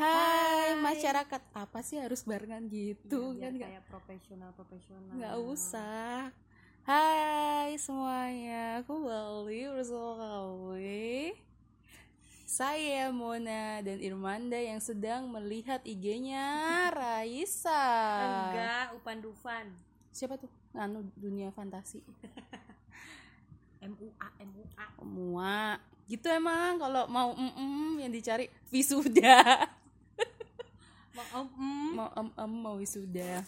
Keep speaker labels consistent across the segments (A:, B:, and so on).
A: Hai,
B: Hai.
A: masyarakat. Apa sih harus barengan gitu
B: Iya,
A: kan?
B: Biar
A: nggak
B: kayak profesional profesional.
A: nggak usah. Hai semuanya aku Bali bersama saya Mona dan Irmanda yang sedang melihat IG-nya Raisa.
B: Enggak Upan Dufan.
A: Siapa tuh? Anu dunia fantasi.
B: MUA MUA.
A: Semua gitu emang kalau mau mm -mm, yang dicari wisuda
B: mau mm,
A: mau em em mau wisuda.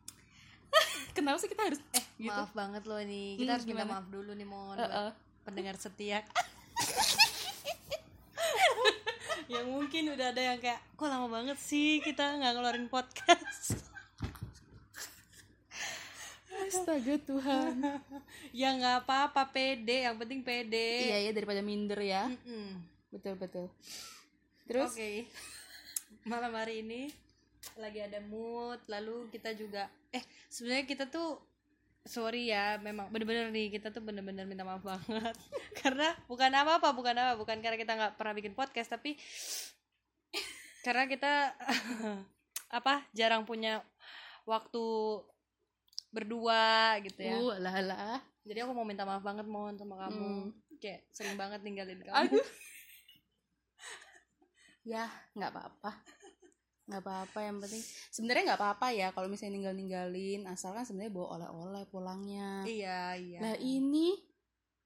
A: Kenapa sih kita harus eh gitu?
B: Maaf banget loh nih.
A: Hmm,
B: kita harus minta
A: gimana?
B: maaf dulu nih mohon
A: Eh, eh.
B: pendengar setia. Yang mungkin udah ada yang kayak kok lama banget sih kita nggak ngeluarin podcast?
A: Astaga Tuhan.
B: Ya nggak apa-apa pede yang penting pede
A: iya ya daripada minder ya.
B: Mm-mm.
A: betul betul. Terus?
B: Oke. Malam hari ini lagi ada mood, lalu kita juga eh sebenarnya kita tuh sorry ya, memang bener-bener nih kita tuh bener-bener minta maaf banget karena bukan apa-apa, bukan apa, bukan karena kita nggak pernah bikin podcast tapi karena kita apa jarang punya waktu berdua gitu ya.
A: uh lah lah
B: Jadi aku mau minta maaf banget mohon sama kamu.
A: Hmm.
B: Kayak sering banget ninggalin kamu.
A: aduh ya nggak apa-apa. Nggak apa-apa yang penting sebenarnya nggak apa-apa ya kalau misalnya ninggal ninggalin asalkan sebenarnya bawa oleh-oleh pulangnya.
B: Iya, iya.
A: lah ini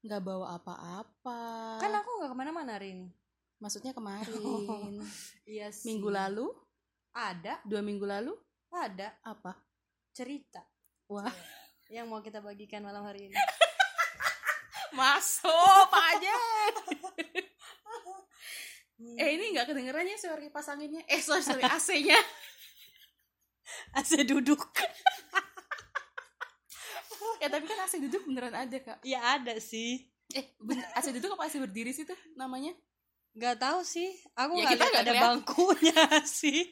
A: nggak bawa apa-apa.
B: Kan aku nggak ke mana-mana hari ini.
A: Maksudnya kemarin.
B: Iya sih.
A: minggu lalu?
B: Ada.
A: Dua minggu lalu?
B: Ada.
A: Apa?
B: Cerita.
A: Wah.
B: Yang mau kita bagikan malam hari ini.
A: Masuk aja eh ini nggak kedengerannya suara kipas anginnya. Eh sorry sorry AC-nya.
B: AC duduk.
A: Ya tapi kan AC duduk beneran ada kak.
B: Ya ada sih.
A: Eh bener, AC duduk apa AC berdiri sih tuh namanya?
B: Nggak tahu sih. Aku
A: Ya,
B: nggak ada
A: kelihatan.
B: bangkunya sih.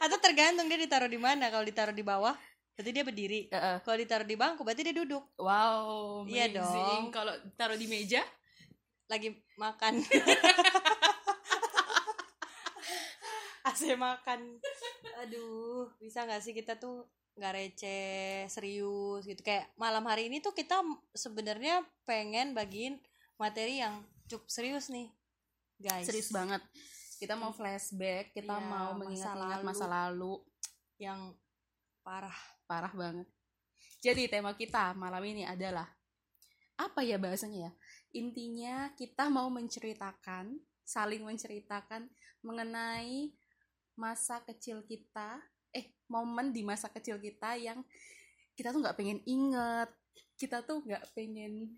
B: Atau tergantung dia ditaruh di mana. Kalau ditaruh di bawah berarti dia berdiri.
A: Heeh.
B: kalau ditaruh di bangku berarti dia duduk.
A: Wow
B: Iya dong.
A: kalau taruh di meja?
B: Lagi makan AC makan. Aduh bisa nggak sih kita tuh nggak receh serius gitu? Kayak malam hari ini tuh kita sebenarnya pengen bagiin materi yang cukup serius nih guys.
A: Serius banget. Kita mau flashback kita
B: Iya,
A: mau
B: masa
A: mengingat-ingat
B: lalu.
A: masa lalu.
B: Yang parah.
A: Parah banget. Jadi tema kita malam ini adalah apa ya bahasanya ya? Intinya kita mau menceritakan saling menceritakan mengenai masa kecil kita eh momen di masa kecil kita yang kita tuh nggak pengen inget. Kita tuh nggak pengen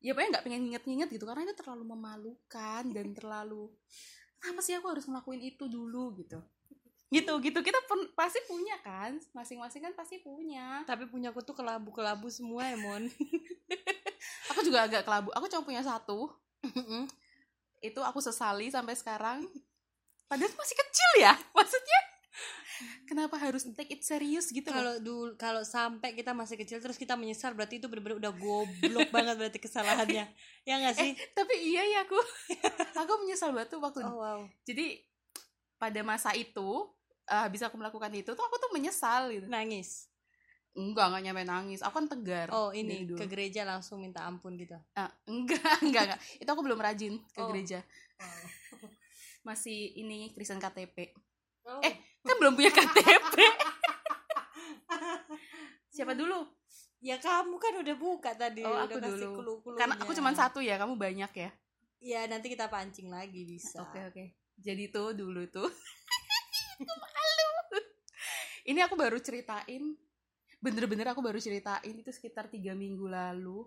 A: ya pokoknya nggak pengen inget-inget gitu karena itu terlalu memalukan dan terlalu kenapa sih aku harus ngelakuin itu dulu? gitu. Gitu gitu. Kita pen- pasti punya kan? Masing-masing kan pasti punya.
B: Tapi punya aku tuh kelabu kelabu semua ya mon.
A: Aku juga agak kelabu. Aku cuma punya satu. Itu aku sesali sampai sekarang padahal masih kecil ya maksudnya. Kenapa harus take it serius gitu
B: kalau dulu kalau sampai kita masih kecil terus kita menyesal berarti itu benar-benar udah goblok banget berarti kesalahannya. Ya nggak sih?
A: tapi iya ya aku. Aku menyesal banget tuh waktu
B: oh wow.
A: Jadi pada masa itu eh, bisa aku melakukan itu tuh aku tuh menyesal gitu.
B: Nangis?
A: Enggak enggak nyampe nangis. Aku kan tegar
B: oh ini ke gereja langsung minta ampun gitu?
A: Ah, enggak enggak enggak. Itu aku belum rajin ke
B: Oh.
A: gereja masih ini Kristen KTP
B: oh.
A: Eh, kan belum punya KTP siapa dulu?
B: Ya kamu kan udah buka tadi
A: Oh,
B: udah
A: aku
B: kasih
A: dulu. karena aku cuma satu ya kamu banyak ya?
B: Ya nanti kita pancing lagi bisa.
A: Oke oke. Jadi tuh dulu tuh. Aku malu ini aku baru ceritain. Bener-bener aku baru ceritain itu sekitar tiga minggu lalu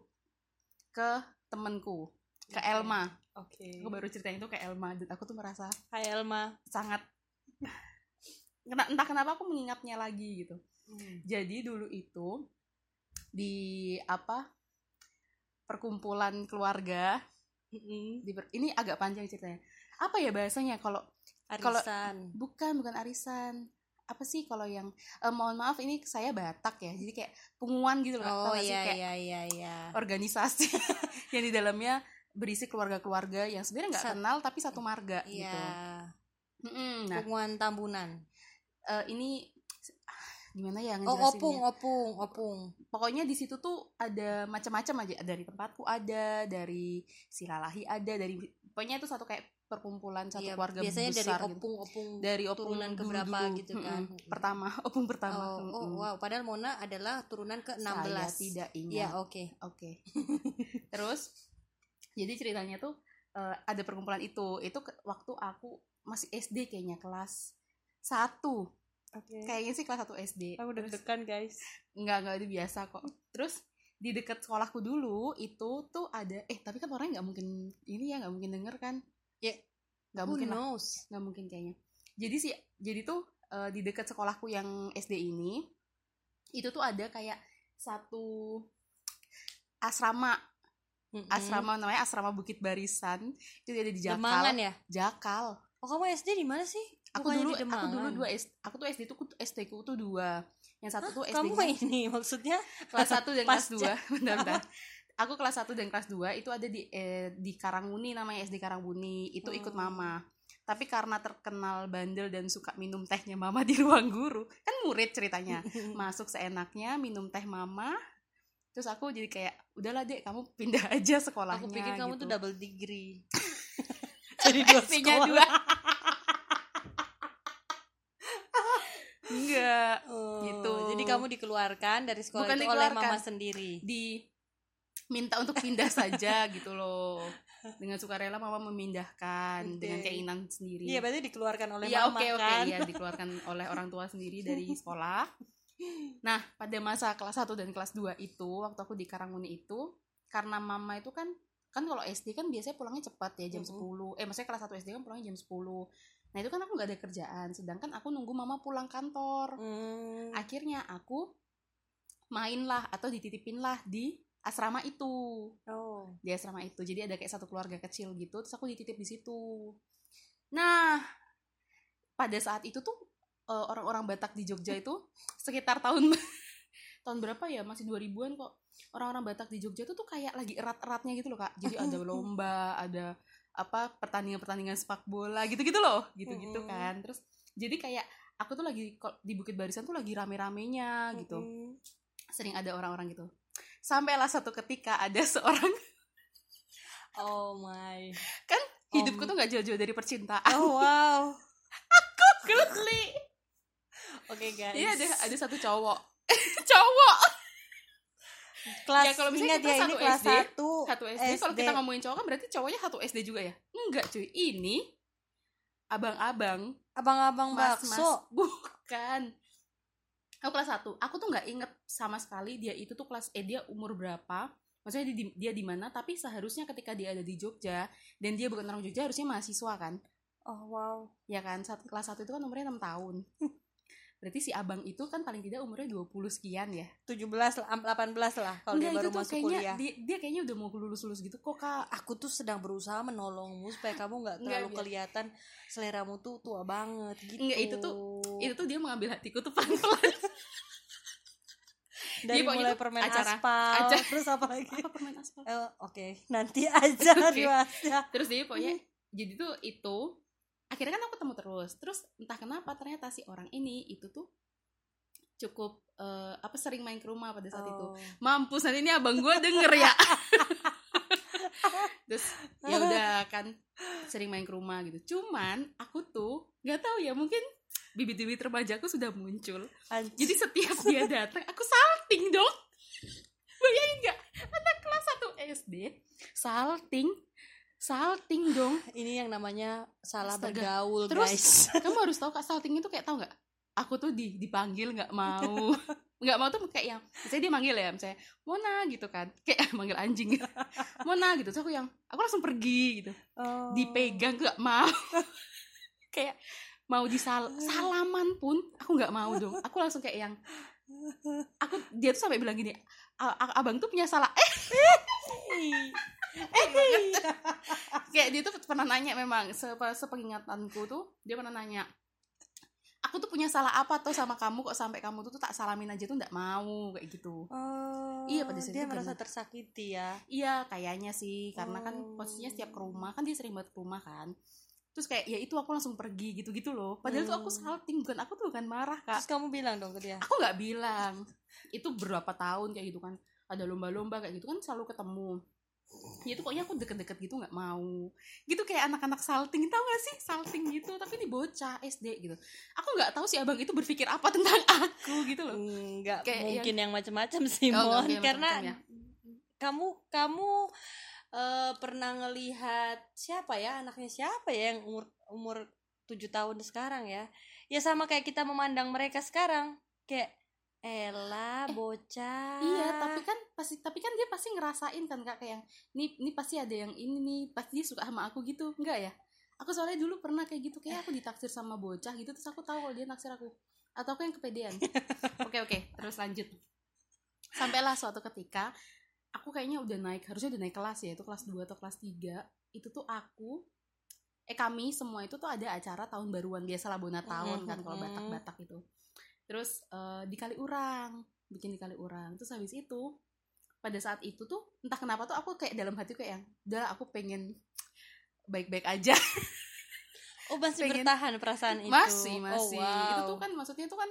A: ke temenku ke. Elma.
B: Oke.
A: Aku baru ceritain itu ke Elma dan aku tuh merasa
B: Hai Elma.
A: sangat entah kenapa aku mengingatnya lagi gitu.
B: Hmm.
A: jadi dulu itu di apa perkumpulan keluarga
B: Mm-mm.
A: di per- ini agak panjang ceritanya. Apa ya bahasanya? Kalau Kalau- bukan bukan arisan. Apa sih kalau yang eh, mohon maaf ini saya Batak ya jadi kayak punguan gitu loh
B: oh iya
A: kayak
B: iya iya iya.
A: organisasi yang di dalamnya berisi keluarga-keluarga yang sebenarnya nggak kenal tapi satu marga
B: iya
A: gitu Mm-mm, nah
B: Punguan Tambunan.
A: eh, ini gimana ya
B: Oh,
A: ngejelasinnya?
B: opung, opung, opung.
A: pokoknya di situ tuh ada macam-macam aja dari tempatku ada dari silalahi ada dari pokoknya itu satu kayak perkumpulan satu
B: Iya,
A: keluarga
B: biasanya dari
A: besar gitu.
B: opung, opung.
A: dari opung
B: turunan ke berapa gitu kan.
A: pertama opung pertama
B: Oh, oh,
A: Mm-mm.
B: wow. Padahal Mona adalah turunan ke 16.
A: saya tidak
B: Ya,
A: ingat
B: oke.
A: oke terus jadi ceritanya tuh eh, ada perkumpulan itu itu ke- waktu aku masih SD kayaknya kelas satu
B: Oke.
A: kayaknya sih kelas 1 SD
B: Aku deg-degan, guys.
A: Enggak, enggak itu biasa kok. Terus di dekat sekolahku dulu itu tuh ada eh tapi kan orangnya nggak mungkin ini ya nggak mungkin denger kan
B: Ya,
A: nggak mungkin
B: knows?
A: nggak mungkin kayaknya jadi sih jadi tuh eh, di dekat sekolahku yang SD ini itu tuh ada kayak satu asrama
B: Mm-mm.
A: asrama namanya asrama Bukit Barisan itu ada di Jakal
B: Demangan ya?
A: Jakal
B: Oh, kamu SD di mana sih?
A: aku
B: Bukannya
A: dulu aku dulu dua SD aku tuh SD tuh SD ku tuh dua yang satu tuh SD
B: Kamu ini maksudnya
A: kelas 1 dan kelas
B: Pasca.
A: 2 bentar, bentar. aku kelas 1 dan kelas 2 itu ada di eh, di Karangmuni namanya SD Karangmuni itu ikut
B: Hmm.
A: mama tapi karena terkenal bandel dan suka minum tehnya mama di ruang guru kan murid ceritanya masuk seenaknya minum teh mama terus aku jadi kayak udahlah dek kamu pindah aja sekolahnya
B: Aku pikir kamu
A: gitu.
B: tuh double degree. Jadi dua sekolah.
A: dua enggak
B: Oh,
A: Gitu.
B: Jadi kamu dikeluarkan dari sekolah
A: Bukan
B: itu oleh mama sendiri.
A: di minta untuk pindah saja gitu loh dengan sukarela mama memindahkan
B: Oke.
A: dengan keinginan sendiri
B: Iya, berarti dikeluarkan oleh
A: Iya
B: mama
A: oke oke
B: kan.
A: iya dikeluarkan oleh orang tua sendiri dari sekolah nah pada masa kelas 1 dan kelas 2 itu waktu aku di Karangmuni itu karena mama itu kan kan kalau SD kan biasanya pulangnya cepat ya jam
B: Mm-mm.
A: 10 eh maksudnya kelas 1 SD kan pulangnya jam 10 nah itu kan aku nggak ada kerjaan sedangkan aku nunggu mama pulang kantor
B: Hmm.
A: akhirnya aku main lah atau dititipin lah di asrama itu
B: Oh.
A: di asrama itu jadi ada kayak satu keluarga kecil gitu terus aku dititip di situ nah pada saat itu tuh eh, orang-orang Batak di Jogja itu sekitar tahun tahun berapa ya? Masih 2000-an kok. Orang-orang Batak di Jogja tuh tuh kayak lagi erat-eratnya gitu loh kak. Jadi ada lomba ada apa pertandingan-pertandingan sepak bola gitu-gitu loh gitu-gitu kan. Terus jadi kayak aku tuh lagi di Bukit Barisan tuh lagi rame-ramenya gitu. Sering ada orang-orang gitu. Sampailah satu ketika ada seorang
B: Oh my.
A: kan hidupku
B: Om.
A: tuh nggak jauh-jauh dari percintaan.
B: Oh wow.
A: geli
B: Oke guys.
A: iya ada ada satu cowok. Cowok.
B: Kelas
A: Ya, kalau misalnya kita
B: ya ini
A: satu
B: kelas
A: SD,
B: satu
A: satu SD, kalau kita ngomongin cowok kan berarti cowoknya satu SD juga ya? Enggak cuy. Ini abang-abang.
B: Abang-abang bakso.
A: bukan. Aku kelas satu. Aku tuh nggak inget sama sekali dia itu tuh kelas eh dia umur berapa. Maksudnya dia di, dia di mana. Tapi seharusnya ketika dia ada di Jogja dan dia bukan orang Jogja harusnya mahasiswa kan?
B: Oh wow.
A: ya kan? Saat kelas satu itu kan umurnya enam tahun berarti si abang itu kan paling tidak umurnya 20 sekian ya?
B: 17 lah, 18 lah kalau dia
A: Enggak,
B: baru
A: itu tuh
B: masuk
A: kayaknya
B: kuliah.
A: dia, dia kayaknya udah mau lulus lulus gitu kok kak.
B: Aku tuh sedang berusaha menolongmu supaya kamu nggak
A: Enggak,
B: terlalu
A: biar-
B: kelihatan seleramu tuh tua banget gitu.
A: Enggak, itu tuh- itu tuh dia mengambil hatiku tuh pelan pelan
B: dari
A: pokoknya
B: mulai permen
A: acara-
B: aspal
A: acara-
B: terus apa lagi?
A: apa permain aspal?
B: Eh, Oke, nanti aja dibahasnya.
A: terus dia pokoknya jadi tuh itu akhirnya kan aku ketemu terus. Terus entah kenapa ternyata si orang ini itu tuh cukup eh, apa sering main ke rumah pada saat itu.
B: Oh.
A: mampus nanti ini abang gue denger ya. Terus ya udah kan sering main ke rumah gitu. Cuman aku tuh nggak tahu ya mungkin bibit-bibit remajaku sudah muncul. Jadi setiap dia datang aku salting dong bayangin nggak? Anak kelas 1 SD salting salting dong.
B: Ini yang namanya salah
A: Astaga.
B: bergaul
A: Terus-
B: guys.
A: kamu harus tahu kak salting itu kayak tahu nggak? Aku tuh di dipanggil nggak mau. Nggak mau tuh kayak yang misalnya dia manggil ya misalnya Mona gitu kan. Kayak manggil anjing. Mona gitu. Terus aku yang aku langsung pergi gitu.
B: Oh.
A: dipegang nggak mau. Kayak mau disal salaman pun aku nggak mau dong. Aku langsung kayak yang aku dia tuh sampai bilang gini "A- a- abang tuh punya salah. Eh kayak dia tuh pernah nanya memang sepe- sepengingatanku tuh dia pernah nanya aku tuh punya salah apa tuh sama kamu? Kok sampai kamu tuh, tuh tak salamin aja tuh nggak mau? Kayak gitu.
B: Oh,
A: Iya, pada saat
B: dia merasa tersakiti ya.
A: iya kayaknya sih karena kan
B: Oh.
A: posisinya setiap ke rumah kan dia sering banget ke rumah kan. Terus kayak ya itu aku langsung pergi gitu gitu loh. Padahal tuh aku
B: Hmm.
A: salting bukan aku tuh bukan marah kak.
B: Terus kamu bilang dong ke dia?
A: Aku nggak bilang. Itu berapa tahun kayak gitu kan. Ada lomba-lomba kayak gitu kan selalu ketemu ya itu pokoknya aku deket-deket gitu nggak mau. Gitu kayak anak-anak salting tau gak sih? Salting gitu tapi ini bocah SD gitu. Aku nggak tahu si abang itu berpikir apa tentang aku gitu loh.
B: Nggak
A: Kayak
B: mungkin yang macam-macam sih
A: Oh,
B: Mon.
A: yang
B: karena
A: ya.
B: kamu kamu eh, pernah ngelihat siapa ya? Anaknya siapa ya yang umur umur tujuh tahun sekarang ya? Ya sama kayak kita memandang mereka sekarang. Kayak Ella bocah
A: Iya, tapi kan pasti tapi kan dia pasti ngerasain kan Kak kayak yang nih nih pasti ada yang ini nih, pasti dia suka sama aku gitu. Enggak ya? Aku soalnya dulu pernah kayak gitu, kayak aku ditaksir sama bocah gitu terus aku tahu kalau dia naksir aku. Atau aku yang kepedean. Oke, oke, terus lanjut. Sampailah suatu ketika aku kayaknya udah naik, harusnya udah naik kelas ya, itu kelas 2 atau kelas 3. Itu tuh aku eh kami semua itu tuh ada acara tahun baruan biasalah bona tahun kan kalau
B: Mhm.
A: Batak-Batak itu terus eh, di kali urang bikin di kali urang. Terus habis itu pada saat itu tuh entah kenapa tuh aku kayak dalam hati kayak yang udah aku pengen baik-baik aja.
B: Oh masih
A: pengen-
B: bertahan perasaan itu?
A: Masih
B: Oh,
A: masih
B: wow.
A: itu tuh kan maksudnya tuh kan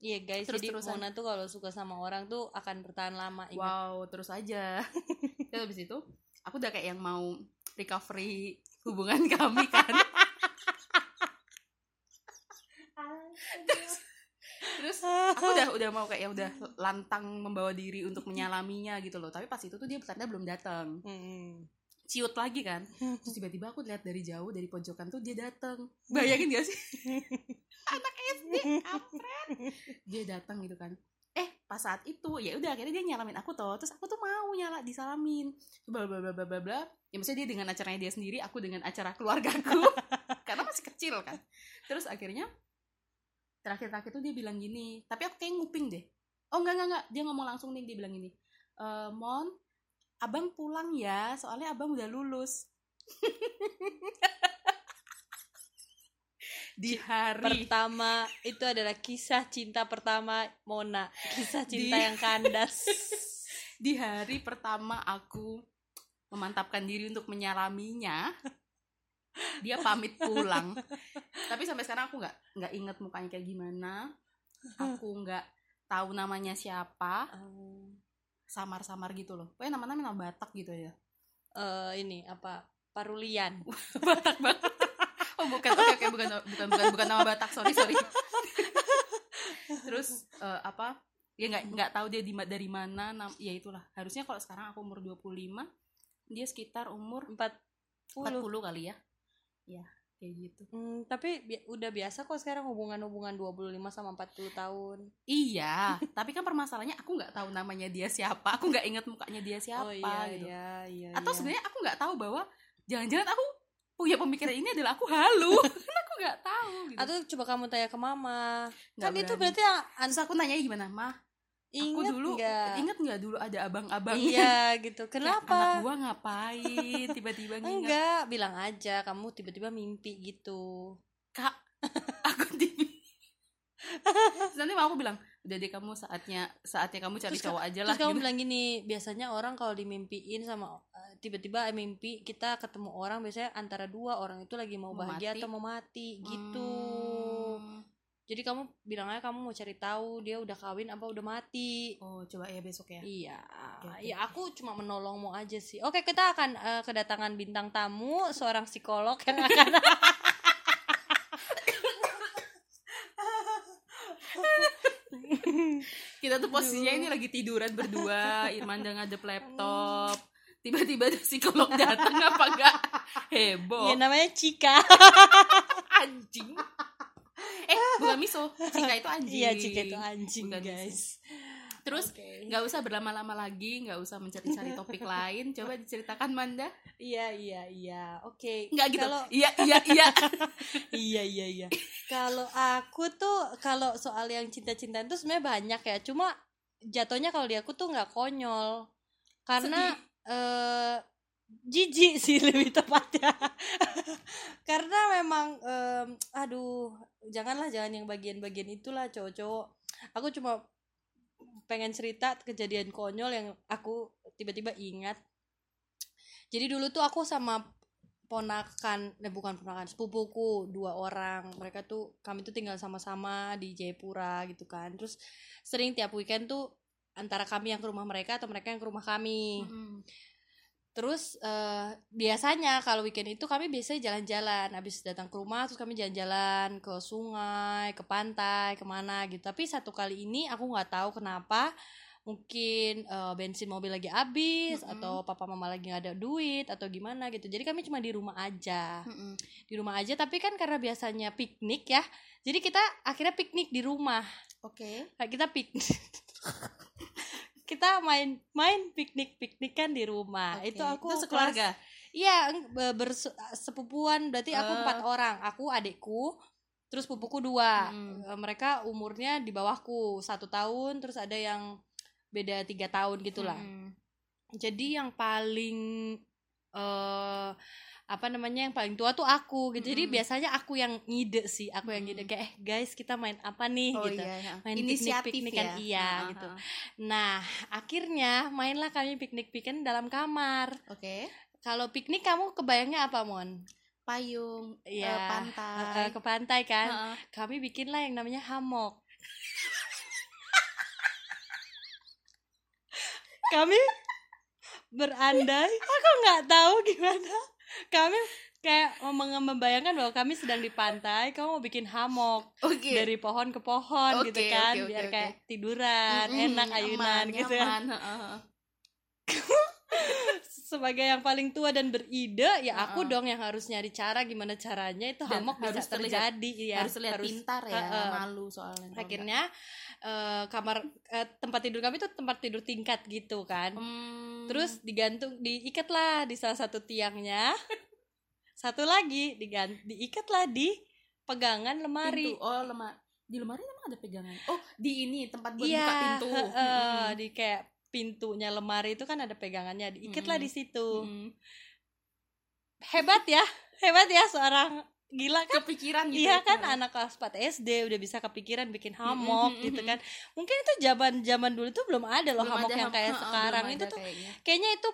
B: iya guys jadi
A: terus-terusan.
B: Mona tuh kalau suka sama orang tuh akan bertahan lama ingat.
A: Wow terus aja. Terus habis itu aku udah kayak yang mau recovery hubungan kami kan terus aku udah udah mau kayak ya udah lantang membawa diri untuk menyalaminya gitu loh. Tapi pas itu tuh dia bertanda belum datang
B: Mm-mm.
A: ciut lagi kan. Terus tiba-tiba aku lihat dari jauh dari pojokan tuh dia datang bayangin gak sih? Anak SD kampret. Dia datang gitu kan. Eh pas saat itu ya udah akhirnya dia nyalamin aku toh. Terus aku tuh mau nyala disalamin. Bla bla bla bla bla bla. Ya maksudnya dia dengan acaranya dia sendiri aku dengan acara keluargaku. Karena masih kecil kan. Terus akhirnya terakhir-terakhir tuh dia bilang gini tapi aku kayak nguping deh. Oh enggak enggak enggak. Dia ngomong langsung nih dia bilang gini e, mon abang pulang ya soalnya abang udah lulus. Di hari
B: pertama itu adalah kisah cinta pertama Mona. Kisah cinta
A: Di-
B: yang kandas.
A: Di hari pertama aku memantapkan diri untuk menyalaminya dia pamit pulang. Tapi sampai sekarang aku nggak nggak inget mukanya kayak gimana. Aku nggak tahu namanya siapa. Samar-samar gitu loh. Pokoknya namanya nama Batak gitu ya.
B: Eh, ini apa? Parulian.
A: Batak banget. Oh bukan oke oke bukan bukan bukan bukan nama Batak sorry sorry. Terus eh, apa? Ya nggak nggak tahu dia di dari mana nam ya itulah. Harusnya kalau sekarang aku umur 25 dia sekitar umur
B: 40
A: 40 kali ya ya kayak gitu.
B: Hmm, tapi bi- udah biasa kok sekarang hubungan-hubungan 25 sama 40 tahun.
A: Iya tapi kan permasalahannya aku nggak tahu namanya dia siapa aku nggak inget mukanya dia siapa
B: oh iya
A: gitu.
B: iya iya
A: atau
B: iya.
A: sebenarnya aku nggak tahu bahwa jangan-jangan aku punya pemikiran ini adalah aku halu. Kan aku nggak tahu gitu.
B: atau coba kamu tanya ke mama.
A: Nggak
B: kan itu berarti yang
A: Terus aku nanya gimana mah aku
B: inget
A: dulu
B: nggak
A: inget nggak dulu ada abang-abangnya
B: iya gitu
A: Kayak, anak
B: kenapa
A: gua ngapain tiba-tiba nginget
B: enggak bilang aja kamu tiba-tiba mimpi gitu
A: kak aku di Terus nanti mama aku bilang udah deh kamu saatnya saatnya kamu cari
B: Terus
A: cowok aja lah
B: Terus kamu
A: gitu.
B: bilang gini, biasanya orang kalau dimimpiin sama eh, tiba-tiba mimpi kita ketemu orang biasanya antara dua orang itu lagi mau
A: Mau
B: bahagia
A: mati.
B: atau mau mati gitu.
A: Hmm.
B: Jadi kamu bilang aja kamu mau cari tahu dia udah kawin apa udah mati.
A: oh coba ya besok ya?
B: Iya,
A: oke,
B: ya aku cuma menolongmu aja sih. Oke, kita akan eh, kedatangan bintang tamu, seorang psikolog yang akan
A: kita tuh posisinya ini lagi tiduran berdua. Irmanda ngadep laptop. Tiba-tiba ada psikolog datang apa enggak? Heboh.
B: Ya namanya Cika.
A: anjing eh bukan miso. Cika itu anjing.
B: Iya, Cika itu anjing,
A: Bukan
B: guys.
A: terus
B: Oke.
A: nggak usah berlama-lama lagi nggak usah mencari-cari topik lain. Coba diceritakan Manda.
B: Iya, iya, iya. Oke.
A: nggak gitu.
B: Kalau
A: iya iya iya.
B: Iya iya iya. Kalau aku tuh kalau soal yang cinta-cintaan tuh sebenarnya banyak ya. Cuma jatuhnya kalau di aku tuh nggak konyol. Karena eh jijik sih lebih tepatnya. Karena memang em, aduh janganlah jangan yang bagian-bagian itulah cowok-cowok. Aku cuma pengen cerita kejadian konyol yang aku tiba-tiba ingat. Jadi dulu tuh aku sama ponakan eh bukan ponakan sepupuku dua orang. Mereka tuh kami tuh tinggal sama-sama di Jayapura gitu kan. Terus sering tiap weekend tuh antara kami yang ke rumah mereka atau mereka yang ke rumah kami.
A: Mm-mm.
B: Terus eh, biasanya kalau weekend itu kami biasanya jalan-jalan habis datang ke rumah terus kami jalan-jalan ke sungai ke pantai ke mana gitu tapi satu kali ini aku nggak tahu kenapa mungkin eh, bensin mobil lagi habis
A: Mm-mm.
B: atau papa mama lagi nggak ada duit atau gimana gitu jadi kami cuma di rumah aja
A: Mm-mm.
B: di rumah aja tapi kan karena biasanya piknik ya jadi kita akhirnya piknik di rumah
A: Oke.
B: Kayak kita piknik kita main main piknik piknik kan di rumah
A: Oke.
B: itu aku
A: Itu sekeluarga.
B: iya bersepupuan berarti aku
A: Eh.
B: empat orang aku adikku terus pupuku dua
A: Mm.
B: Eh, mereka umurnya di bawahku satu tahun terus ada yang beda tiga tahun gitulah
A: Mm-mm.
B: jadi yang paling eh apa namanya yang paling tua tuh aku gitu jadi biasanya aku yang ngide sih aku yang ngide kayak eh guys kita main apa nih
A: Oh
B: gitu
A: iya, ya.
B: Main piknik-piknik
A: ya.
B: kan, iya,
A: Ah,
B: gitu.
A: ah, ah.
B: Nah, akhirnya mainlah kami piknik-piknik dalam kamar.
A: Oke.
B: Kalau piknik kamu kebayangnya apa, Mon?
A: Payung, eh,
B: Iya,
A: pantai.
B: Eh, ke pantai kan.
A: Heeh.
B: Kami bikinlah yang namanya hammock. kami berandai, aku nggak tahu gimana. Kami kayak mem- membayangkan bahwa kami sedang di pantai, kamu mau bikin hammock
A: Oke.
B: dari pohon ke pohon gitu
A: Oke,
B: kan,
A: oke, oke,
B: biar
A: oke.
B: kayak tiduran,
A: Mm-mm,
B: enak ayunan
A: aman,
B: gitu kan.
A: nyaman,
B: sebagai yang paling tua dan beride ya aku
A: Heeh.
B: dong yang harus nyari cara gimana caranya itu
A: Dan
B: hammock bisa
A: harus terlihat-
B: terjadi ya
A: harus lihat pintar ya,
B: Heeh.
A: malu soalnya.
B: akhirnya eh, kamar eh, tempat tidur kami tuh tempat tidur tingkat gitu kan.
A: Hmm.
B: terus digantung diikatlah di salah satu tiangnya satu lagi digan diikatlah di pegangan lemari
A: pintu. Oh, lemari. Di lemari emang ada pegangan. Oh, di ini tempat buat
B: iya
A: buka pintu.
B: heeh,
A: Mm-mm.
B: di kayak pintunya lemari itu kan ada pegangannya diikatlah
A: Mm-mm.
B: di situ
A: Mm-mm.
B: hebat ya hebat ya seorang gila kan
A: Kepikiran gitu.
B: Iya
A: ya,
B: kan
A: kemarin.
B: anak kelas 4 SD udah bisa kepikiran bikin hammock
A: mm,
B: gitu
A: mm,
B: kan. Mungkin itu zaman zaman dulu tuh belum ada loh
A: Belum ada
B: yang kayak sekarang. Itu tuh
A: kayaknya.
B: kayaknya itu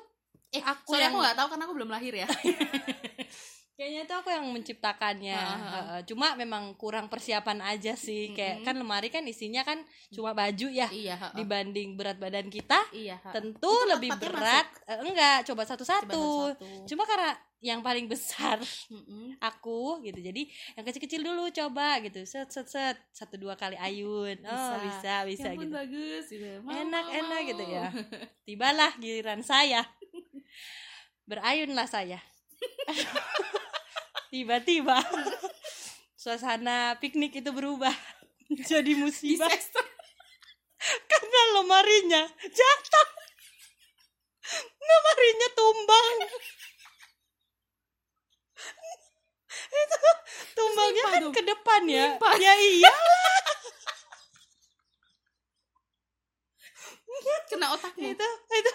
A: Eh,
B: aku
A: Soalnya
B: yang
A: aku nggak tahu karena aku belum lahir ya.
B: kayaknya itu aku yang menciptakannya.
A: Heeh.
B: Heeh. Cuma memang kurang persiapan aja sih. Kayak
A: Mm-mm.
B: kan lemari kan isinya kan cuma baju ya.
A: iya, heeh.
B: Dibanding berat badan kita
A: Iya, heeh.
B: tentu
A: Itu
B: lebih berat. Eh, enggak, coba satu-satu.
A: satu.
B: Cuma karena yang paling besar
A: Mm-mm.
B: aku gitu jadi yang kecil-kecil dulu coba gitu set set set satu dua kali ayun oh bisa bisa
A: Ya
B: gitu
A: bagus gitu. Mau,
B: enak
A: mau,
B: enak
A: mau.
B: gitu ya tibalah giliran saya berayunlah saya tiba-tiba. Suasana piknik itu berubah. Jadi musibah. Karena lemarinya jatuh. Lemarinya tumbang. Itu tumbangnya kan ke depan ya.
A: Nimpa.
B: ya iya.
A: Kena otakmu.
B: itu itu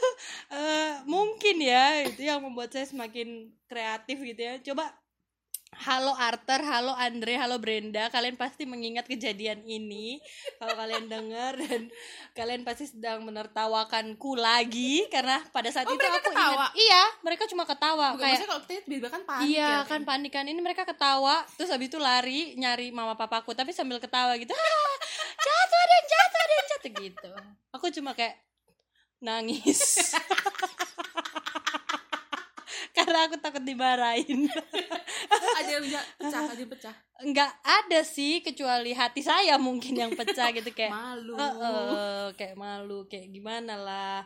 B: eh, mungkin ya itu yang membuat saya semakin kreatif gitu ya. Coba Halo Arthur, halo Andre, halo Brenda. Kalian pasti mengingat kejadian ini. Kalau kalian dengar dan kalian pasti sedang menertawakanku lagi karena pada saat
A: Oh,
B: itu aku
A: ketawa?
B: ingat. Iya, mereka cuma ketawa
A: Bukan,
B: kayak
A: kalau kita tiba-tiba kan panik
B: Iya
A: ya,
B: kan panik kan ini mereka ketawa terus habis itu lari nyari mama papaku tapi sambil ketawa gitu ah, jatuh dan jatuh dan jatuh gitu aku cuma kayak nangis karena aku takut dimarahin
A: ada yang pecah, ada yang pecah.
B: nggak ada sih kecuali hati saya mungkin yang pecah gitu kayak
A: Malu.
B: "Eh, eh," kayak malu kayak gimana lah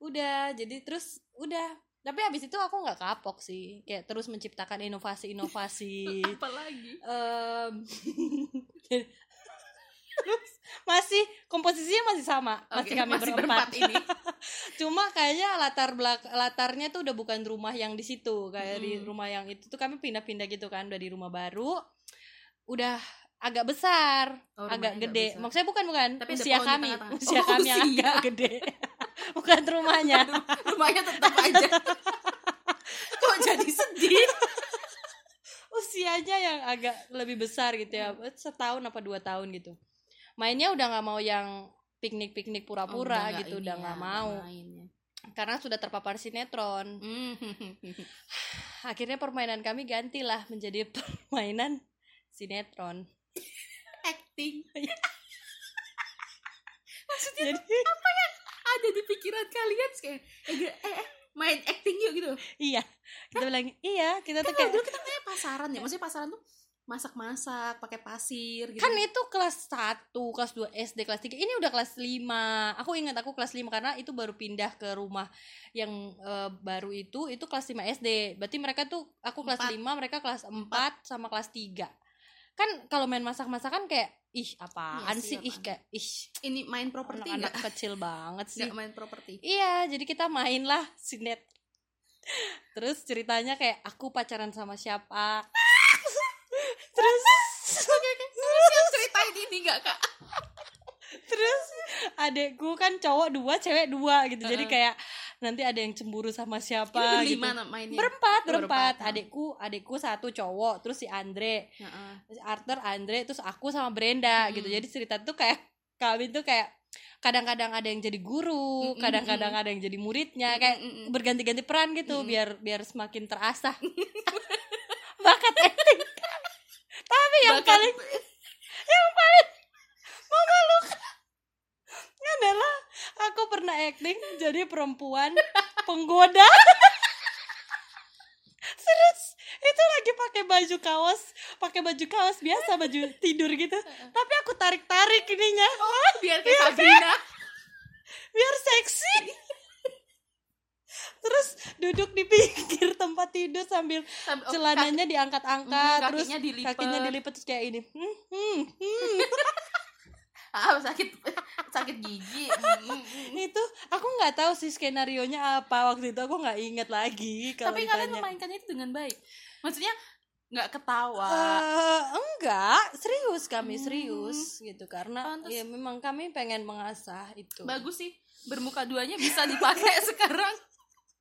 B: udah jadi terus udah tapi habis itu aku nggak kapok sih kayak terus menciptakan inovasi-inovasi
A: Apalagi.
B: Em, terus masih komposisinya masih sama masih
A: Oke,
B: kami
A: masih
B: berempat,
A: berempat ini.
B: cuma kayaknya latar belak latarnya tuh udah bukan rumah yang di situ kayak di
A: Mm.
B: rumah yang itu tuh kami pindah-pindah gitu kan udah di rumah baru udah agak besar
A: Oh,
B: agak gede
A: besar.
B: maksudnya bukan bukan
A: Tapi
B: usia
A: di
B: kami
A: tengah-tengah.
B: usia
A: Oh,
B: kami yang
A: usia.
B: agak gede bukan rumahnya
A: Rumahnya tetap aja. Kok jadi sedih?
B: usianya yang agak lebih besar gitu ya setahun apa dua tahun gitu mainnya udah nggak mau yang piknik piknik
A: Oh,
B: pura-pura
A: udah nggak
B: gitu udah
A: ya,
B: nggak
A: nggak
B: mau.
A: main ya.
B: karena sudah terpapar sinetron.
A: Hmm.
B: akhirnya permainan kami gantilah menjadi permainan sinetron.
A: Acting. Maksudnya
B: jadi
A: apa yang ada di pikiran kalian kayak eh, eh, eh, main acting yuk gitu.
B: Iya. Kita bilang iya kita tuh
A: kan
B: kayak
A: dulu kita kayak pasaran ya. Maksudnya pasaran tuh masak-masak pakai pasir gitu.
B: Kan itu kelas 1, kelas 2 SD, kelas 3 ini udah kelas 5 aku ingat aku kelas 5 karena itu baru pindah ke rumah yang eh, baru itu itu kelas 5 SD berarti mereka tuh aku kelas
A: Empat.
B: 5 mereka kelas 4 sama kelas 3 kan kalau main masak-masakan kayak ih apaan
A: Iya sih,
B: sih? Ih
A: apaan.
B: kayak ih.
A: Ini main properti
B: anak-anak
A: nggak?
B: kecil banget sih.
A: nggak main properti.
B: Iya, jadi kita main lah sinet. Terus ceritanya kayak aku pacaran sama siapa. Terus
A: siap ceritain ini nggak kak
B: terus adekku kan cowok dua, cewek dua gitu. Jadi
A: Heeh.
B: kayak nanti ada yang cemburu sama
A: ini
B: siapa gitu.
A: berlima nah mainnya
B: Berempat,
A: Oh,
B: berempat.
A: berempat,
B: Adekku, adekku satu cowok, terus si Andre, terus Arthur, Andre, terus aku sama Brenda gitu.
A: Hmm.
B: Jadi cerita tuh kayak kami tuh kayak kadang-kadang ada yang jadi guru, kadang-kadang ada yang jadi muridnya, kayak berganti-ganti peran gitu
A: Mm-mm.
B: biar biar semakin terasah bakat acting tapi yang
A: Bakat-
B: paling yang paling memalukan adalah aku pernah acting jadi perempuan penggoda. Serius itu lagi pakai baju kaos pakai baju kaos biasa baju tidur gitu. Tapi aku tarik tarik ininya
A: biar kayak Sabrina.
B: biar seksi terus duduk di pinggir tempat tidur sambil
A: Sambil- oh,
B: celananya diangkat-angkat
A: Hmm,
B: terus
A: kakinya dilipet.
B: kakinya dilipet terus kayak ini Hmm, hmm, hmm.
A: ah sakit sakit gigi Mm, mm, mm.
B: itu aku nggak tahu sih skenario nya apa waktu itu aku nggak inget lagi kalau
A: tapi kalian
B: ditanya.
A: memainkannya itu dengan baik maksudnya nggak ketawa
B: Eh, enggak serius kami
A: Hmm.
B: serius gitu karena
A: Pantes.
B: ya memang kami pengen mengasah itu
A: bagus sih bermuka duanya bisa dipakai sekarang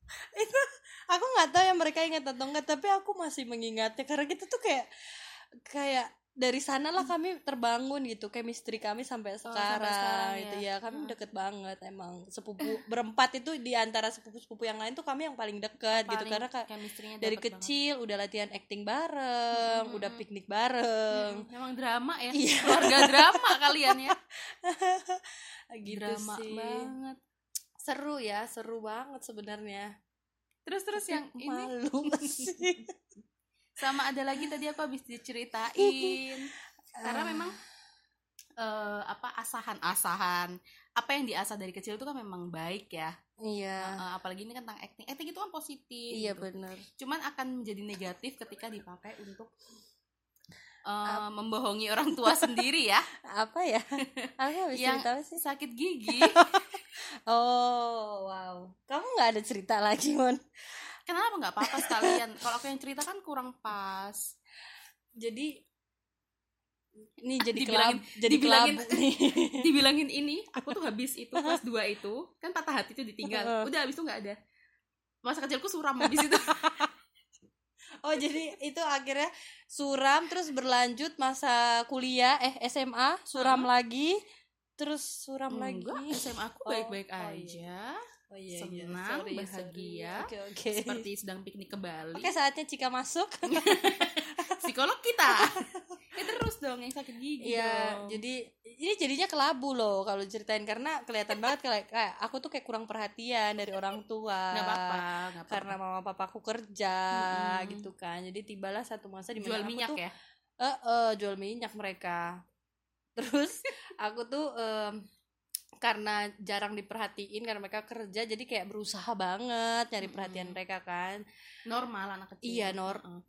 B: aku nggak tahu ya mereka ingat atau enggak tapi aku masih mengingatnya karena kita tuh kayak kayak dari sanalah kami terbangun gitu chemistry kami sampai sekarang,
A: Oh, sekarang,
B: gitu
A: ya.
B: ya kami
A: Hmm.
B: deket banget emang sepupu berempat itu di antara sepupu-sepupu yang lain tuh kami yang paling deket gitu
A: Paling
B: karena ka-
A: chemistry-nya
B: dari
A: dapet banget.
B: kecil udah latihan acting bareng
A: Mm-mm.
B: udah piknik bareng
A: Mm, memang drama ya
B: Iya.
A: keluarga drama kalian ya
B: gitu
A: drama
B: sih
A: banget
B: seru ya seru banget sebenarnya.
A: Terus terus yang ini?
B: malu sih
A: sama ada lagi tadi aku habis diceritain. Karena
B: Ah.
A: memang eh, apa asahan-asahan apa yang diasah dari kecil itu kan memang baik ya.
B: Iya.
A: Eh, apalagi ini kan tentang acting. Acting itu kan positif
B: iya
A: gitu.
B: bener.
A: Cuman akan menjadi negatif ketika dipakai untuk eh, membohongi orang tua sendiri ya.
B: Apa ya? Aku habis
A: Yang-
B: cerita sih?
A: sakit gigi.
B: Oh wow. Kamu nggak ada cerita lagi mon?
A: Kenapa nggak apa-apa sekalian? Kalau aku yang cerita kan kurang pas.
B: Jadi ini jadi
A: Dibilangin-
B: kelab jadi
A: dibilangin-
B: kelabu nih.
A: dibilangin ini aku tuh habis itu kelas 2 itu kan patah hati itu ditinggal. Udah habis itu nggak ada. Masa kecilku suram habis itu
B: oh jadi itu akhirnya suram terus berlanjut masa kuliah eh SMA suram lagi terus suram lagi.
A: Enggak SMA aku
B: Oh,
A: baik-baik
B: oh iya.
A: aja.
B: Oh iya iya.
A: Senang,
B: sorry,
A: bahagia.
B: sorry. oke oke.
A: Seperti sedang piknik ke Bali.
B: Oke saatnya Cika masuk.
A: Psikolog kita ya terus dong yang sakit gigi
B: Iya,
A: dong.
B: jadi ini jadinya kelabu loh kalau ceritain karena kelihatan banget kayak, kayak aku tuh kayak kurang perhatian dari orang tua.
A: nggak apa-apa nggak apa-apa.
B: Karena mama papaku kerja
A: Mm-mm.
B: gitu kan. Jadi tibalah satu masa di mana
A: jual
B: aku
A: minyak
B: tuh,
A: ya
B: Eh, eh, jual minyak mereka. Terus aku tuh em, karena jarang diperhatiin karena mereka kerja jadi kayak berusaha banget nyari perhatian
A: Mm-mm.
B: mereka kan.
A: normal anak kecil
B: Iya, nor-
A: Heeh.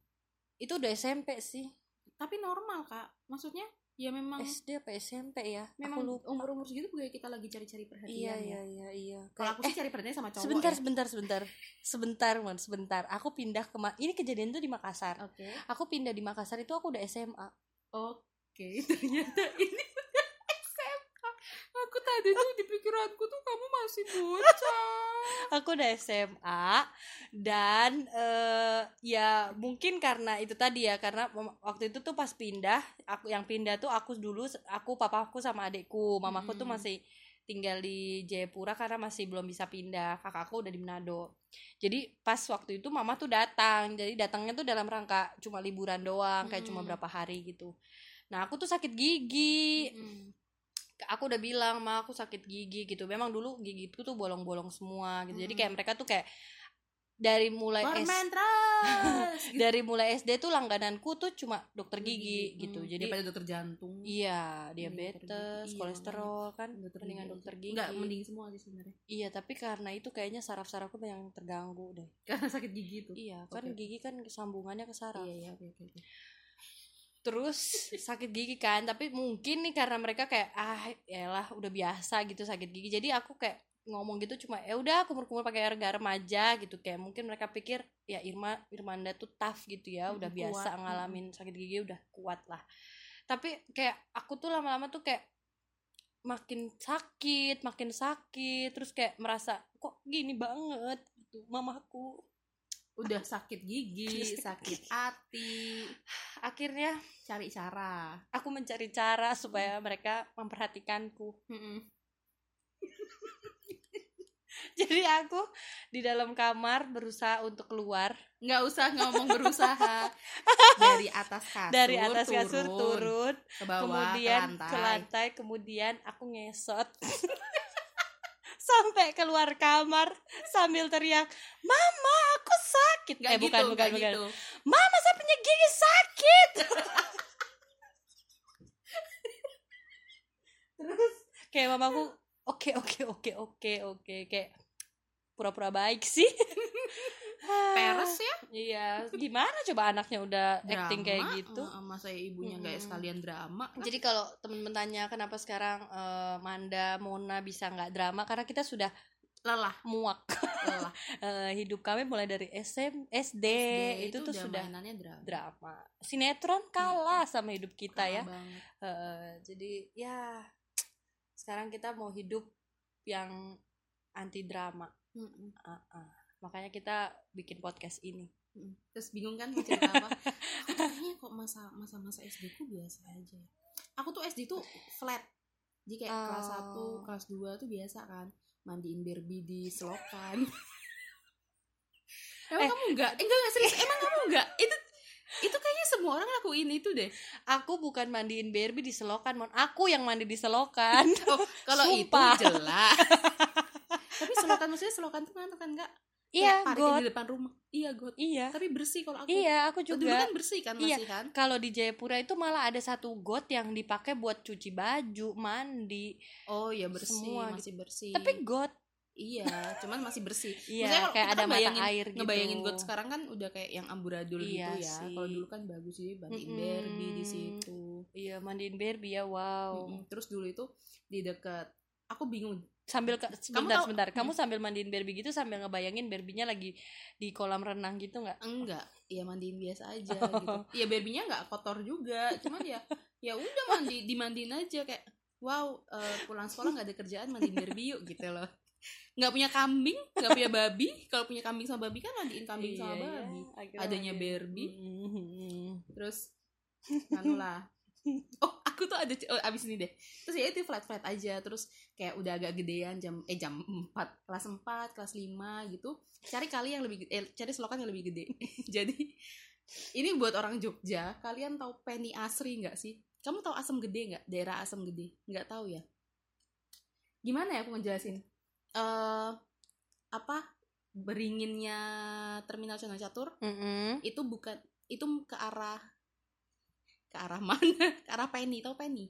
B: Itu udah SMP sih.
A: Tapi normal kak maksudnya ya memang
B: SD apa SMP ya?
A: memang
B: aku lupa.
A: umur umur segitu kayak kita lagi cari-cari perhatian
B: Iya,
A: ya.
B: iya, iya, iya.
A: kalau aku sih cari perhatian sama cowok
B: sebentar
A: ya.
B: sebentar sebentar sebentar mon sebentar aku pindah ke Ma- ini kejadian tuh di Makassar
A: oke
B: aku pindah di Makassar itu aku udah SMA
A: oke ternyata ini aku tadi tuh di pikiranku tuh kamu masih bocah.
B: Aku udah SMA dan eh, ya mungkin karena itu tadi ya karena waktu itu tuh pas pindah aku yang pindah tuh aku dulu aku papaku sama adekku mamaku tuh
A: Mm-mm.
B: masih tinggal di Jayapura karena masih belum bisa pindah. Kakakku udah di Manado. Jadi pas waktu itu mama tuh datang. Jadi datangnya tuh dalam rangka cuma liburan doang kayak cuma
A: Mm.
B: berapa hari gitu. Nah aku tuh sakit gigi.
A: Mm-mm.
B: Aku udah bilang ma aku sakit gigi gitu. Memang dulu gigiku tuh bolong-bolong semua gitu. Jadi kayak
A: Mm.
B: mereka tuh kayak dari mulai S-
A: gitu.
B: dari mulai SD tuh langgananku tuh cuma dokter gigi, gitu.
A: Mm,
B: jadi
A: daripada dokter jantung.
B: Iya
A: dokter
B: diabetes
A: gigi. Iya,
B: kolesterol kan
A: dokter
B: mendingan
A: gigi
B: dokter gigi.
A: Enggak, mending semua sih sebenarnya.
B: Iya tapi karena itu kayaknya saraf-sarafku yang terganggu deh.
A: Karena sakit gigi itu
B: iya kan
A: Oke, oke.
B: gigi kan sambungannya ke saraf.
A: Iya iya oke oke oke.
B: Terus sakit gigi kan tapi mungkin nih karena mereka kayak ah yalah udah biasa gitu sakit gigi. Jadi aku kayak ngomong gitu cuma ya udah kumur-kumur pakai air garam aja gitu. Kayak mungkin mereka pikir ya Irma Irmanda tuh tough gitu ya udah
A: Mm,
B: biasa
A: kuat,
B: ngalamin sakit gigi udah kuat lah. Tapi kayak aku tuh lama-lama tuh kayak makin sakit makin sakit terus kayak merasa kok gini banget? Gitu mamaku
A: udah sakit gigi sakit hati.
B: Akhirnya
A: cari cara.
B: aku mencari cara supaya mereka memperhatikanku.
A: Mm-mm.
B: Jadi aku di dalam kamar berusaha untuk keluar.
A: Nggak usah ngomong berusaha. Dari atas kasur
B: dari atas kasur turun,
A: ke bawah
B: kemudian
A: ke
B: ke
A: lantai,
B: lantai, kemudian aku ngesot sampai keluar kamar sambil teriak, "Mama, aku sakit."
A: Nggak
B: eh
A: gitu,
B: bukan bukan bukan.
A: gitu.
B: Mama, saya punya gigi sakit. Terus kayak mamaku, "Oke, oke, oke, oke, oke." Kayak pura-pura baik sih.
A: peres ya
B: Iya, gimana coba anaknya udah acting kayak
A: Drama,
B: gitu.
A: uh, masa ibunya nggak
B: Mm-mm.
A: sekalian drama kan?
B: Jadi kalau temen-temen tanya kenapa sekarang eh, Manda, Mona bisa nggak drama karena kita sudah
A: lelah
B: muak.
A: lelah
B: Eh, hidup kami mulai dari SM, SD,
A: SD
B: itu, tuh
A: udah
B: sudah
A: drama
B: drama. Sinetron kalah sama hidup kita ya.
A: Kalah banget.
B: Eh, jadi ya sekarang kita mau hidup yang anti drama.
A: Mm-mm.
B: Ah, ah. Makanya kita bikin podcast ini.
A: Mm. terus bingung kan mau cerita apa kayaknya kok masa masa masa SD ku biasa aja aku tuh SD tuh flat jadi kayak kelas
B: Oh.
A: 1, kelas 2 tuh biasa kan mandiin Barbie di selokan emang
B: Eh.
A: kamu enggak Eh, enggak enggak serius emang kamu enggak itu itu kayaknya semua orang lakuin itu deh
B: Aku bukan mandiin Barbie di selokan, mon. Aku yang mandi di selokan.
A: oh, kalau itu jelas tapi selokan maksudnya selokan tuh kan kan enggak
B: Iya,
A: parit
B: got.
A: di depan rumah iya got
B: Iya.
A: tapi bersih kalau aku
B: Iya, aku
A: dulu
B: juga.
A: kan bersih kan
B: Iya.
A: masih kan
B: Kalau di Jayapura itu malah ada satu got yang dipakai buat cuci baju, mandi.
A: oh iya bersih
B: Semua
A: masih bersih
B: Tapi got,
A: Iya, cuman masih bersih.
B: iya,
A: Maksudnya kalau
B: kayak ada
A: kan bayangin-
B: air gitu.
A: Ngebayangin got sekarang kan udah kayak yang amburadul
B: Iya
A: gitu ya.
B: sih.
A: Kalau dulu kan bagus sih bandiin
B: Mm-mm.
A: Barbie di situ.
B: Iya, mandiin Barbie ya, wow.
A: Mm-mm. Terus dulu itu di dekat aku bingung.
B: Sambil ke, sebentar,
A: tahu-
B: sebentar. Kamu
A: Hmm.
B: sambil mandiin Barbie gitu sambil ngebayangin Barbie-nya lagi di kolam renang gitu nggak?
A: Enggak, ya mandiin biasa aja
B: Oh.
A: gitu. Iya Barbie-nya nggak kotor juga, cuman ya ya udah mandi dimandiin aja kayak wow eh, pulang sekolah nggak ada kerjaan mandiin Barbie yuk gitu loh. Nggak punya kambing, nggak punya babi. Kalau punya kambing sama babi kan mandiin kambing sama
B: Iya, ya.
A: babi. Adanya. Barbie.
B: Mm-mm.
A: terus anu lah oh aku tuh ada oh, abis ini deh. Terus ya itu flat flat aja. Terus kayak udah agak gedean jam eh jam 4 kelas 4 kelas 5 gitu. Cari kali yang lebih eh, cari selokan yang lebih gede. Jadi ini buat orang Jogja kalian tahu penny asri nggak sih? Kamu tahu asam gede nggak? Daerah asam gede? Nggak tahu ya? Gimana ya aku ngejelasin? Eh apa beringinnya terminal Chandra Catur?
B: Mm-mm.
A: itu bukan itu ke arah ke arah mana ke arah Penny tau Penny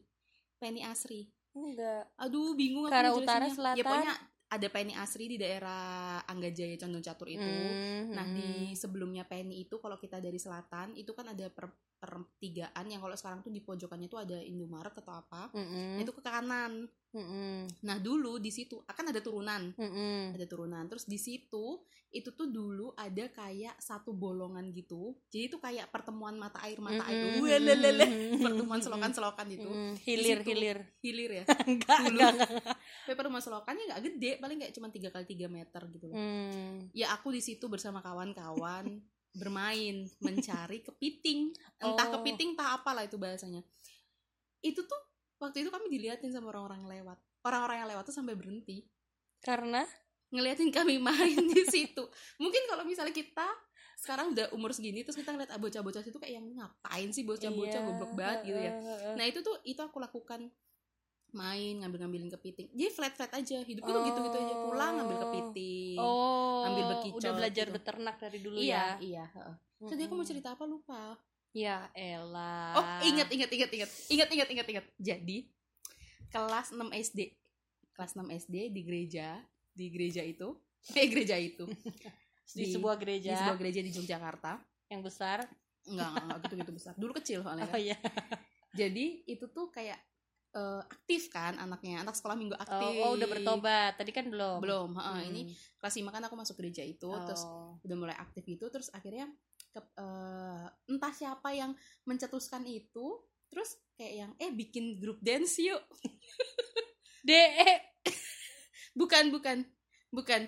A: Penny Asri
B: Enggak.
A: aduh bingung
B: Ke arah utara,
A: ngejelasinnya.
B: selatan?
A: ya pokoknya ada Penny Asri di daerah Anggajaya Condong Catur itu
B: Mm,
A: nah
B: mm.
A: di sebelumnya Penny itu kalau kita dari selatan itu kan ada per pertigaan yang kalau sekarang tuh di pojokannya tuh ada Indomaret atau apa
B: Mm-mm.
A: nah, itu ke kanan
B: Mm-mm.
A: nah dulu di situ akan ada turunan
B: Mm-mm.
A: ada turunan terus di situ itu tuh dulu ada kayak satu bolongan gitu jadi itu kayak pertemuan mata air mata air
B: Mm-mm.
A: Welelele.
B: Mm-mm.
A: pertemuan selokan selokan itu
B: Mm-mm. hilir
A: situ.
B: hilir
A: hilir ya
B: enggak
A: Dulu.
B: enggak enggak.
A: tapi pertemuan selokannya nggak gede paling kayak cuma tiga kali tiga meter gitu loh
B: Mm.
A: ya aku di situ bersama kawan-kawan bermain mencari kepiting. Entah
B: Oh.
A: kepiting entah apalah itu bahasanya. Itu tuh waktu itu kami diliatin sama orang-orang lewat. Orang-orang yang lewat tuh sampai berhenti.
B: Karena?
A: Ngeliatin kami main di situ. Mungkin kalau misalnya kita sekarang udah umur segini terus kita ngeliat ah, bocah-bocah situ kayak yang ngapain sih? Bocah-bocah
B: Iya,
A: goblok banget gitu ya. Nah itu tuh itu aku lakukan main ngambil-ngambilin kepiting. Jadi flat-flat aja hidupku tuh
B: Oh.
A: gitu-gitu aja. Pulang ngambil kepiting
B: oh
A: ambil bekicot
B: udah belajar
A: gitu.
B: beternak dari dulu
A: iya
B: ya?
A: iya heeh. tadi aku mau cerita apa lupa?
B: Ya elah
A: oh ingat ingat ingat ingat. Ingat ingat ingat ingat. Jadi kelas 6 SD kelas 6 SD di gereja di gereja itu. Eh gereja itu.
B: Di,
A: di-
B: sebuah
A: di
B: gereja
A: sebuah gereja di Yogyakarta.
B: Yang besar?
A: Enggak enggak, enggak gitu gitu besar. Dulu kecil soalnya
B: oh
A: kan.
B: iya.
A: Jadi itu tuh kayak eh, aktif kan anaknya anak sekolah minggu
B: oh,
A: aktif.
B: oh, udah bertobat. Tadi kan belum.
A: Belum heeh,
B: Hmm.
A: ini kelas 5 kan aku masuk gereja itu terus
B: Oh.
A: udah mulai aktif gitu terus akhirnya ke- eh, entah siapa yang mencetuskan itu terus kayak yang eh bikin grup dance yuk.
B: De
A: bukan bukan bukan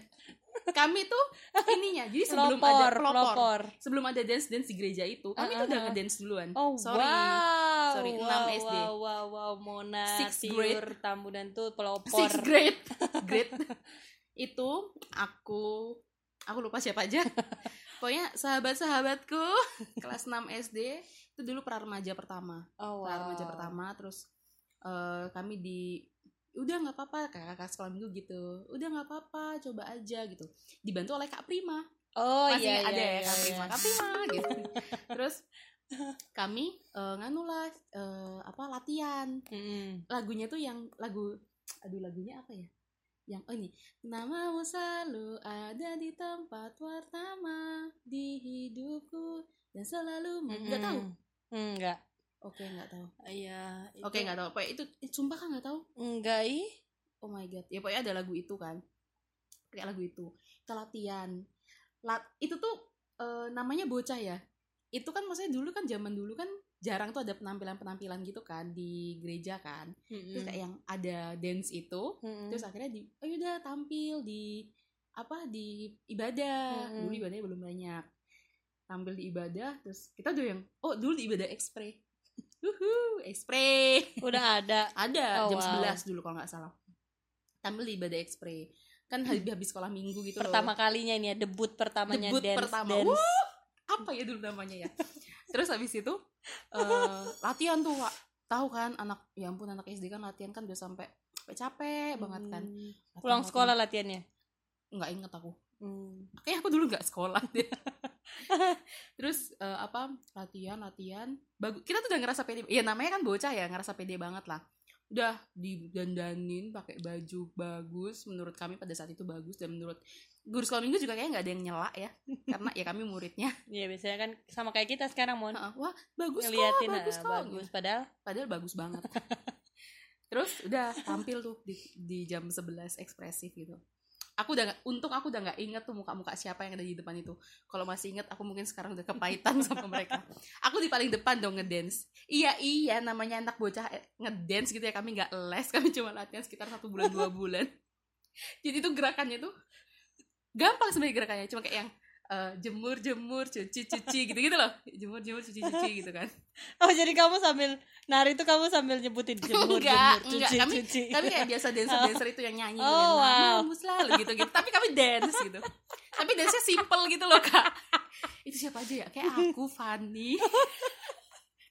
A: kami tuh ininya jadi sebelum
B: pelopor,
A: ada pelopor
B: pelopor.
A: sebelum ada dance dance di gereja itu kami tuh udah
B: Ah, ah, ah.
A: ngedance duluan
B: Oh
A: sorry
B: wow,
A: Sorry,
B: wow,
A: 6 SD.
B: Wow, wow, wow, Mona,
A: Sixth
B: Tiur,
A: grade.
B: Tambunan tuh pelopor.
A: sixth grade grade itu aku aku lupa siapa aja pokoknya sahabat-sahabatku kelas 6 SD itu dulu pra remaja pertama
B: Oh wow.
A: pra remaja pertama terus eh, kami di udah nggak apa-apa kakak-kakak sekolah minggu gitu. Udah nggak apa-apa coba aja gitu. Dibantu oleh kak Prima.
B: Oh
A: masih
B: iya,
A: ada
B: iya,
A: ya
B: iya,
A: kak
B: iya.
A: Prima kak Prima gitu. Terus kami eh, nganu lah eh, apa latihan.
B: Mm-mm.
A: lagunya tuh yang lagu aduh lagunya apa ya? Yang oh ini. Namamu selalu ada di tempat pertama di hidupku dan selalu nggak tahu.
B: Mm, Enggak.
A: Oke nggak tahu.
B: Iya.
A: oke nggak tahu. Pokoknya itu eh, sumpah kan nggak tahu?
B: Enggak ih.
A: oh my god. Ya pokoknya ada lagu itu kan. Kayak lagu itu. Kita latihan Lat itu tuh eh, namanya bocah ya. Itu kan maksudnya dulu kan zaman dulu kan jarang tuh ada penampilan-penampilan gitu kan di gereja kan. Terus kayak yang ada dance itu
B: Mm-mm.
A: terus akhirnya di oh yaudah tampil di apa di ibadah.
B: Mm-mm.
A: dulu ibadahnya belum banyak. Tampil di ibadah terus kita tuh yang oh dulu di ibadah ekspre Uhu, ekspre
B: udah ada.
A: ada
B: Oh,
A: jam
B: wow.
A: 11 dulu kalau nggak salah tampil di ibadah ekspre kan habis habis sekolah minggu gitu
B: Pertama
A: loh
B: kalinya ini ya debut pertamanya
A: Debut
B: dance.
A: pertama.
B: dance.
A: Wuh, apa ya dulu namanya ya terus habis itu eh, latihan tuh Wak. tahu kan anak ya ampun anak SD kan latihan kan udah sampai capek banget kan
B: Hmm.
A: Latihan,
B: Pulang
A: latihan.
B: sekolah latihannya.
A: nggak inget aku
B: Hmm.
A: kayak aku dulu nggak sekolah deh. Terus eh, apa latihan latihan. Bagus kita tuh udah ngerasa pede ya namanya kan bocah ya ngerasa pede banget lah. Udah didandanin pakai baju bagus menurut kami pada saat itu bagus dan menurut guru sekolah minggu juga kayaknya nggak ada yang nyela ya. Karena ya kami muridnya.
B: Iya biasanya kan sama kayak kita sekarang mon.
A: Wah bagus
B: ngeliatin
A: kok bagus
B: ah,
A: kok
B: bagus padahal
A: padahal bagus banget. Terus udah tampil tuh di, di jam 11 ekspresif gitu aku udah nggak untung aku udah nggak inget tuh muka-muka siapa yang ada di depan itu. Kalau masih inget aku mungkin sekarang udah kepahitan sama mereka. Aku di paling depan dong ngedance. Iya iya namanya anak bocah eh, ngedance gitu ya kami nggak les kami cuma latihan sekitar satu bulan dua bulan. Jadi tuh gerakannya tuh gampang sebenarnya gerakannya cuma kayak yang eh, jemur jemur cuci cuci gitu gitu loh. Jemur jemur cuci cuci gitu kan.
B: Oh jadi kamu sambil nari itu kamu sambil nyebutin jemur
A: Enggak,
B: jemur
A: enggak.
B: cuci
A: Kami-
B: cuci.
A: tapi kayak biasa dancer dancer itu yang nyanyi
B: Oh,
A: yang
B: wow.
A: "Namamu selalu gitu gitu tapi kami dance gitu. Tapi dance nya simple gitu loh kak. Itu siapa aja ya? Kayak aku Fanny.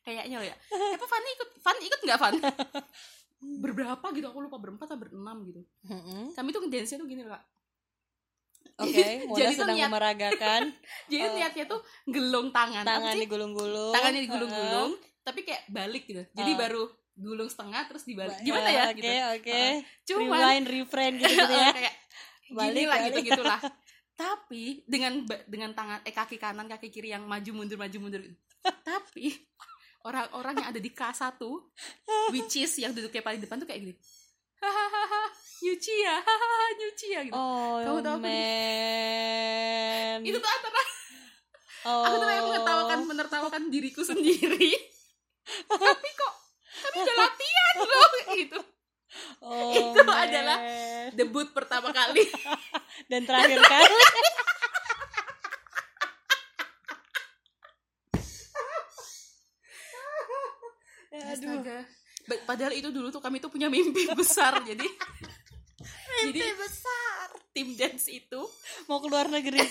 A: Kayaknya loh ya. Apa Fanny ikut? Fanny ikut nggak Fan? Berberapa gitu? Aku lupa. Berempat atau berenam gitu.
B: Mm-mm.
A: kami tuh dance nya tuh gini loh kak
B: Oke, Mona
A: Jadi tuh
B: sedang
A: niat-
B: memeragakan
A: jadi
B: Oh.
A: niatnya tuh gelung tangan
B: tangan digulung-gulung.
A: tangannya digulung-gulung tapi kayak balik gitu jadi
B: Oh.
A: baru gulung setengah terus dibalik gimana ya
B: Oke,
A: gitu
B: oke.
A: cuman
B: Rewind, refrain gitu, gitu ya.
A: kayak
B: Balik,
A: gini lah
B: balik.
A: gitu gitulah tapi dengan dengan tangan eh kaki kanan kaki kiri yang maju mundur maju mundur tapi orang-orang yang ada di K1 which is yang duduknya paling depan tuh kayak gini hahaha nyuci ya hahaha nyuci ya gitu
B: Oh,
A: Kamu tahu
B: man.
A: itu tuh antara
B: oh.
A: aku tuh kayak menertawakan menertawakan diriku sendiri tapi kok kami udah latihan loh gitu
B: Oh,
A: itu
B: man.
A: adalah debut pertama kali
B: dan terakhir kali.
A: Aduh. Ba- padahal itu dulu tuh kami tuh punya mimpi besar jadi jadi
B: besar.
A: tim dance itu
B: mau keluar negeri.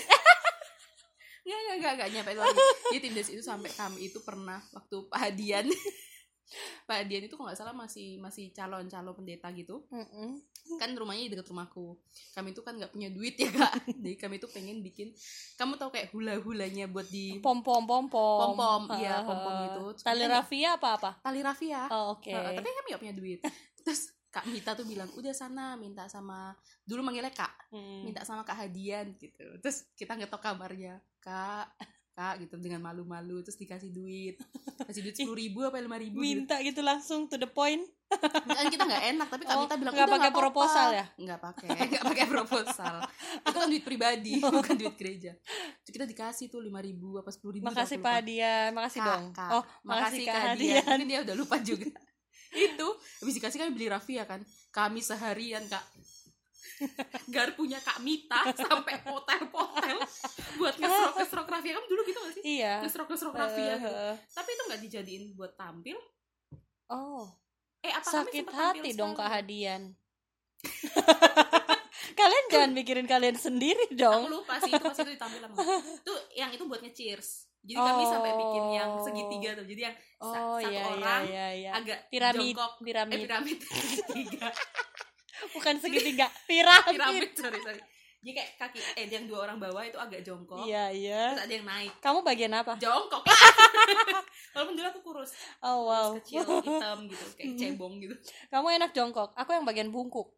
A: Nggak nggak nggak nggak nyampe lagi jadi tim dance itu sampai kami itu pernah waktu Pak Hadian. Pak Hadian itu kalau nggak salah masih masih calon calon pendeta gitu.
B: Mm-mm.
A: kan rumahnya di dekat rumahku. Kami itu kan nggak punya duit ya kak. Jadi kami tuh pengen bikin kamu tahu kayak hula hulanya buat di
B: pom pom pom pom
A: Pom-pom, iya, pom-pom gitu. Terus
B: tali
A: kan-
B: rafia apa apa
A: tali rafia.
B: Oh, oke.
A: Heeh, tapi kami nggak punya duit. terus kak Mita tuh bilang udah sana minta sama dulu manggilnya kak
B: Hmm.
A: minta sama kak Hadian gitu terus kita ngetok kabarnya kak kak gitu dengan malu-malu terus dikasih duit kasih duit sepuluh ribu apa lima ribu gitu.
B: minta gitu langsung to the point
A: kan kita nggak enak tapi kak
B: Oh,
A: Mita bilang
B: nggak
A: "Udah,
B: pakai
A: apa-apa."
B: proposal ya?
A: nggak pakai nggak pakai proposal itu kan duit pribadi bukan duit gereja Terus kita dikasih tuh lima ribu apa sepuluh ribu
B: makasih Pak. Hadian makasih
A: Kak,
B: dong
A: Kak.
B: oh makasih Kak
A: Hadian
B: Hadian
A: mungkin dia udah lupa juga itu. Habis dikasih kami beli rafia kan. Kami seharian kak. Garpunya kak Mita sampai potel-potel buat ngesrok ngesrok rafia. Kamu dulu gitu gak sih?
B: Iya.
A: Ngesrok ngesrok rafia gitu.
B: Eh,
A: tapi itu nggak dijadiin buat tampil?
B: Oh.
A: Eh apa
B: sakit hati dong? Kak Hadian kalian jangan mikirin kalian sendiri
A: aku
B: dong.
A: lupa sih itu pasti itu ditampil sama itu yang itu buat nge-cheers jadi kami sampai bikin yang
B: Oh.
A: segitiga tuh. Jadi yang sa-
B: oh
A: satu
B: iya iya
A: orang
B: iya iya
A: agak
B: piramid
A: jongkok. Eh
B: piramid.
A: piramid segitiga.
B: Bukan segitiga piramid.
A: Piramid sorry sorry. Jadi kayak kaki eh yang dua orang bawah itu agak jongkok.
B: Iya iya.
A: Terus ada yang naik.
B: Kamu bagian apa?
A: Jongkok. Walaupun dulu aku kurus.
B: Oh wow.
A: kurus kecil hitam gitu kayak cebong gitu.
B: Kamu enak jongkok. Aku yang bagian bungkuk.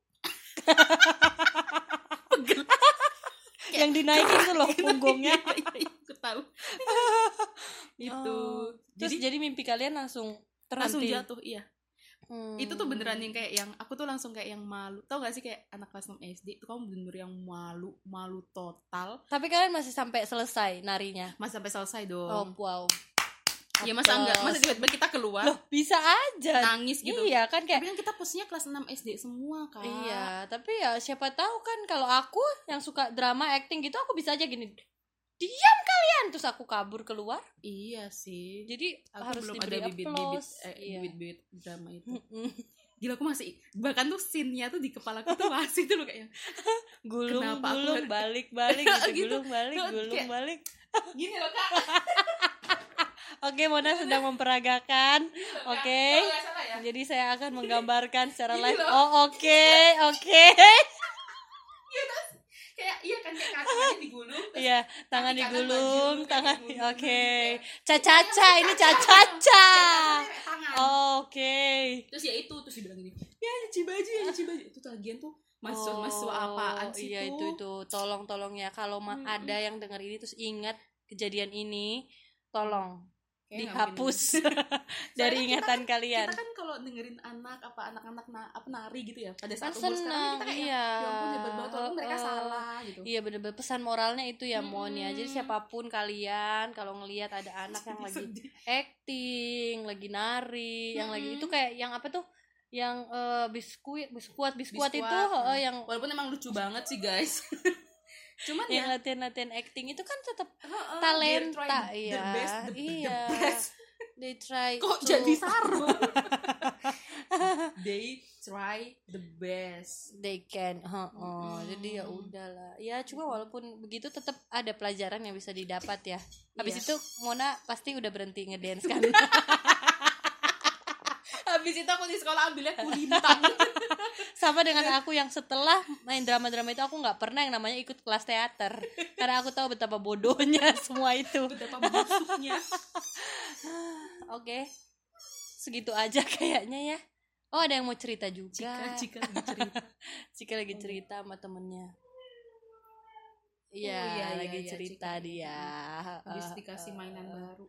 B: Yang dinaikin tuh loh punggungnya
A: Tahu. Itu
B: Oh, terus
A: jadi
B: jadi, mimpi kalian langsung
A: langsung
B: terhenti
A: jatuh iya.
B: Hmm.
A: itu tuh beneran yang kayak yang aku tuh langsung kayak yang malu. Tau gak sih kayak anak kelas 6 SD itu kamu bener-bener yang malu malu total.
B: Tapi kalian masih sampai selesai narinya?
A: Mas sampai selesai
B: oh
A: dong
B: wow.
A: Ya masa enggak? Masa tiba-tiba kita keluar?
B: Loh bisa aja.
A: Nangis gitu.
B: Iya kan kayak
A: tapi kan kita posisinya kelas 6 SD semua kan
B: Iya, tapi ya siapa tahu kan kalau aku yang suka drama acting gitu aku bisa aja gini. Diam kalian terus aku kabur keluar.
A: iya sih
B: Jadi
A: aku
B: harus
A: belum ada bibit-bibit eh,
B: Iya.
A: bibit-bibit drama itu gila aku masih bahkan tuh scene-nya tuh di kepala aku tuh masih tuh loh kayak
B: gulung
A: Kenapa aku
B: gulung
A: harus-
B: balik balik gitu,
A: Gitu.
B: gulung balik gulung balik.
A: gini loh kak
B: Oke, Mona sedang memperagakan. Oke.
A: Salah ya
B: Jadi saya akan menggambarkan secara live. Oh, oke, oke.
A: kayak iya kan kayak kakinya digulung
B: Iya, tangan digulung, tangan oke.
A: gitu
B: Cacaca, ini cacaca.
A: Kayak tangan
B: Oke.
A: terus ya itu terus dibilang gini ya nyuci baju ya nyuci baju. Itu tuh lagian tuh masuk
B: Oh,
A: masuk apaan sih
B: iya itu itu. Tolong tolong ya. Kalau ada yang dengar ini terus ingat kejadian ini tolong
A: Kayaknya
B: dihapus. dari ingatan
A: kita,
B: kalian.
A: kita kan kalau dengerin anak apa anak-anak na, apa nari gitu ya pada
B: kan
A: saat umur sekarang kita kayak
B: iya.
A: Ya ampun hebat banget walaupun mereka
B: Eh,
A: salah gitu.
B: Iya bener-bener. Pesan moralnya itu ya Mon ya. Jadi
A: siapa
B: pun kalian kalau ngelihat ada anak yang lagi acting lagi nari yang lagi itu kayak yang apa tuh yang eh, biskuit biskuat biskuat itu
A: Biskuat,
B: eh, yang
A: walaupun emang lucu banget sih guys cuman
B: yang
A: ya.
B: latihan-latihan acting itu kan tetap
A: heeh,
B: talenta,
A: they try the,
B: iya,
A: the best the, the
B: iya.
A: best.
B: They try
A: kok
B: to-
A: jadi sarung they try the best.
B: They can Heeh,
A: Mm.
B: jadi ya udahlah. Ya cuma walaupun begitu tetap ada pelajaran yang bisa didapat ya. Habis
A: Iya.
B: itu Mona pasti udah berhenti ngedance kan
A: habis itu aku di sekolah ambilnya kulintang
B: sama dengan aku yang setelah main drama-drama itu aku nggak pernah yang namanya ikut kelas teater. Karena aku tahu betapa bodohnya semua itu.
A: Betapa busuknya
B: oke. Segitu aja kayaknya ya. Oh ada yang mau cerita juga.
A: Jika jika lagi cerita.
B: Cika lagi cerita sama temennya. Iya,
A: Oh, iya, iya,
B: lagi
A: iya,
B: cerita
A: Cika.
B: dia.
A: habis dikasih mainan
B: eh.
A: baru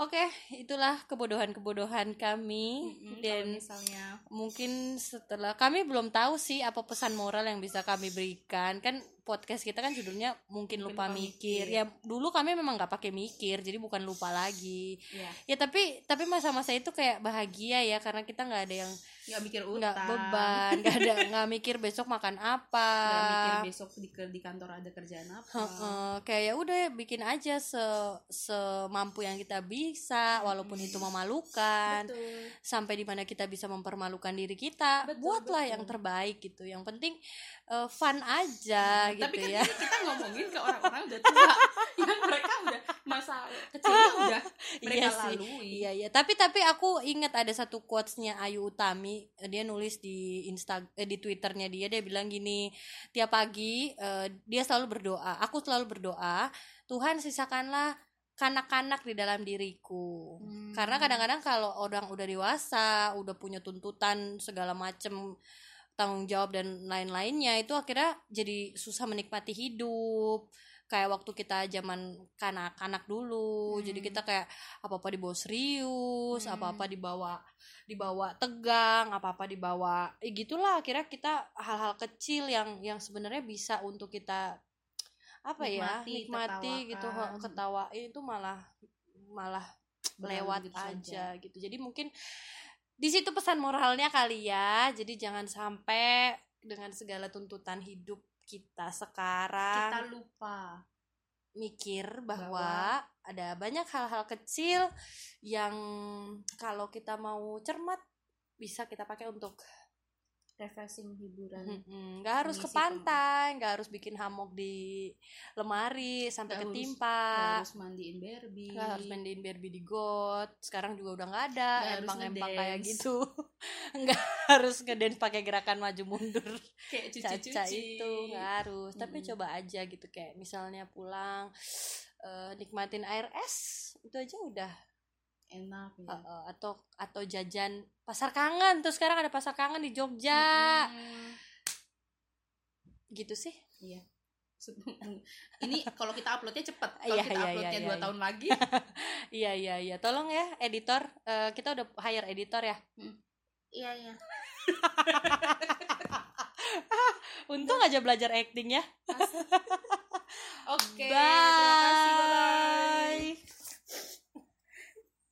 B: Oke, itulah kebodohan-kebodohan kami
A: kalau
B: dan
A: misalnya
B: mungkin setelah kami belum tahu sih apa pesan moral yang bisa kami berikan. Kan podcast kita kan judulnya mungkin
A: Mungkin
B: lupa
A: lupa
B: mikir.
A: mikir.
B: Ya dulu kami memang nggak pakai mikir, jadi bukan lupa lagi.
A: ya
B: Ya tapi tapi masa-masa itu kayak bahagia ya karena kita nggak ada yang
A: nggak mikir utang.
B: nggak beban nggak ada nggak mikir besok makan apa.
A: Nggak mikir besok di, di kantor ada kerjaan apa.
B: Heeh, kayak ya udah bikin aja se semampu yang kita bisa walaupun itu memalukan.
A: Betul
B: sampai di mana kita bisa mempermalukan diri kita.
A: Betul,
B: buatlah
A: betul.
B: yang terbaik gitu. Yang penting eh, fun aja gitu
A: tapi kan
B: ya
A: ini kita ngomongin ke orang-orang udah tua yang mereka udah masa kecilnya udah mereka
B: Iya sih.
A: lalui
B: Iya iya, tapi tapi aku ingat ada satu quotesnya Ayu Utami, Eh, dia nulis di Insta eh, di Twitternya dia dia bilang gini, tiap pagi eh, dia selalu berdoa, aku selalu berdoa, Tuhan sisakanlah kanak-kanak di dalam diriku.
A: Hmm.
B: Karena kadang-kadang kalau orang udah dewasa, udah punya tuntutan segala macem tanggung jawab dan lain-lainnya itu akhirnya jadi susah menikmati hidup kayak waktu kita zaman kanak-kanak dulu
A: Hmm.
B: jadi kita kayak apa apa dibawa serius
A: Hmm.
B: apa apa dibawa dibawa tegang apa apa dibawa eh, gitulah akhirnya kita hal-hal kecil yang yang sebenarnya bisa untuk kita apa ya
A: Nikmati,
B: nikmati gitu
A: tertawakan.
B: he, ketawain itu malah malah lewat
A: gitu
B: aja gitu jadi mungkin di situ pesan moralnya kali ya. Jadi jangan sampai dengan segala tuntutan hidup kita sekarang
A: kita lupa.
B: mikir bahwa, ada banyak hal-hal kecil yang kalau kita mau cermat bisa kita pakai untuk
A: refreshing hiburan
B: nggak harus ke pantai nggak harus bikin hammock di lemari sampai
A: harus-
B: ketimpa.
A: Nggak harus mandiin Barbie.
B: Nggak harus mandiin Barbie di got. Sekarang juga udah nggak ada
A: harus
B: empang-empang kayak gitu. Nggak harus ngedance pakai gerakan maju mundur.
A: Kayak cuci-cuci.
B: caca itu nggak harus. Tapi
A: Mm-mm.
B: coba aja gitu kayak misalnya pulang eh, nikmatin air es itu aja udah
A: enak ya
B: eh, atau atau jajan pasar kangen tuh sekarang ada pasar kangen di Jogja
A: Mm-mm.
B: gitu sih
A: Iya. Ini kalau kita uploadnya cepet. Kalau
B: Iya,
A: kita
B: iya,
A: uploadnya
B: iya,
A: dua
B: iya.
A: tahun lagi,
B: iya iya iya tolong ya editor Eh, kita udah hire editor ya
A: iya iya.
B: untung aja belajar acting ya
A: Oke,
B: bye
A: terima kasih. Bye bye.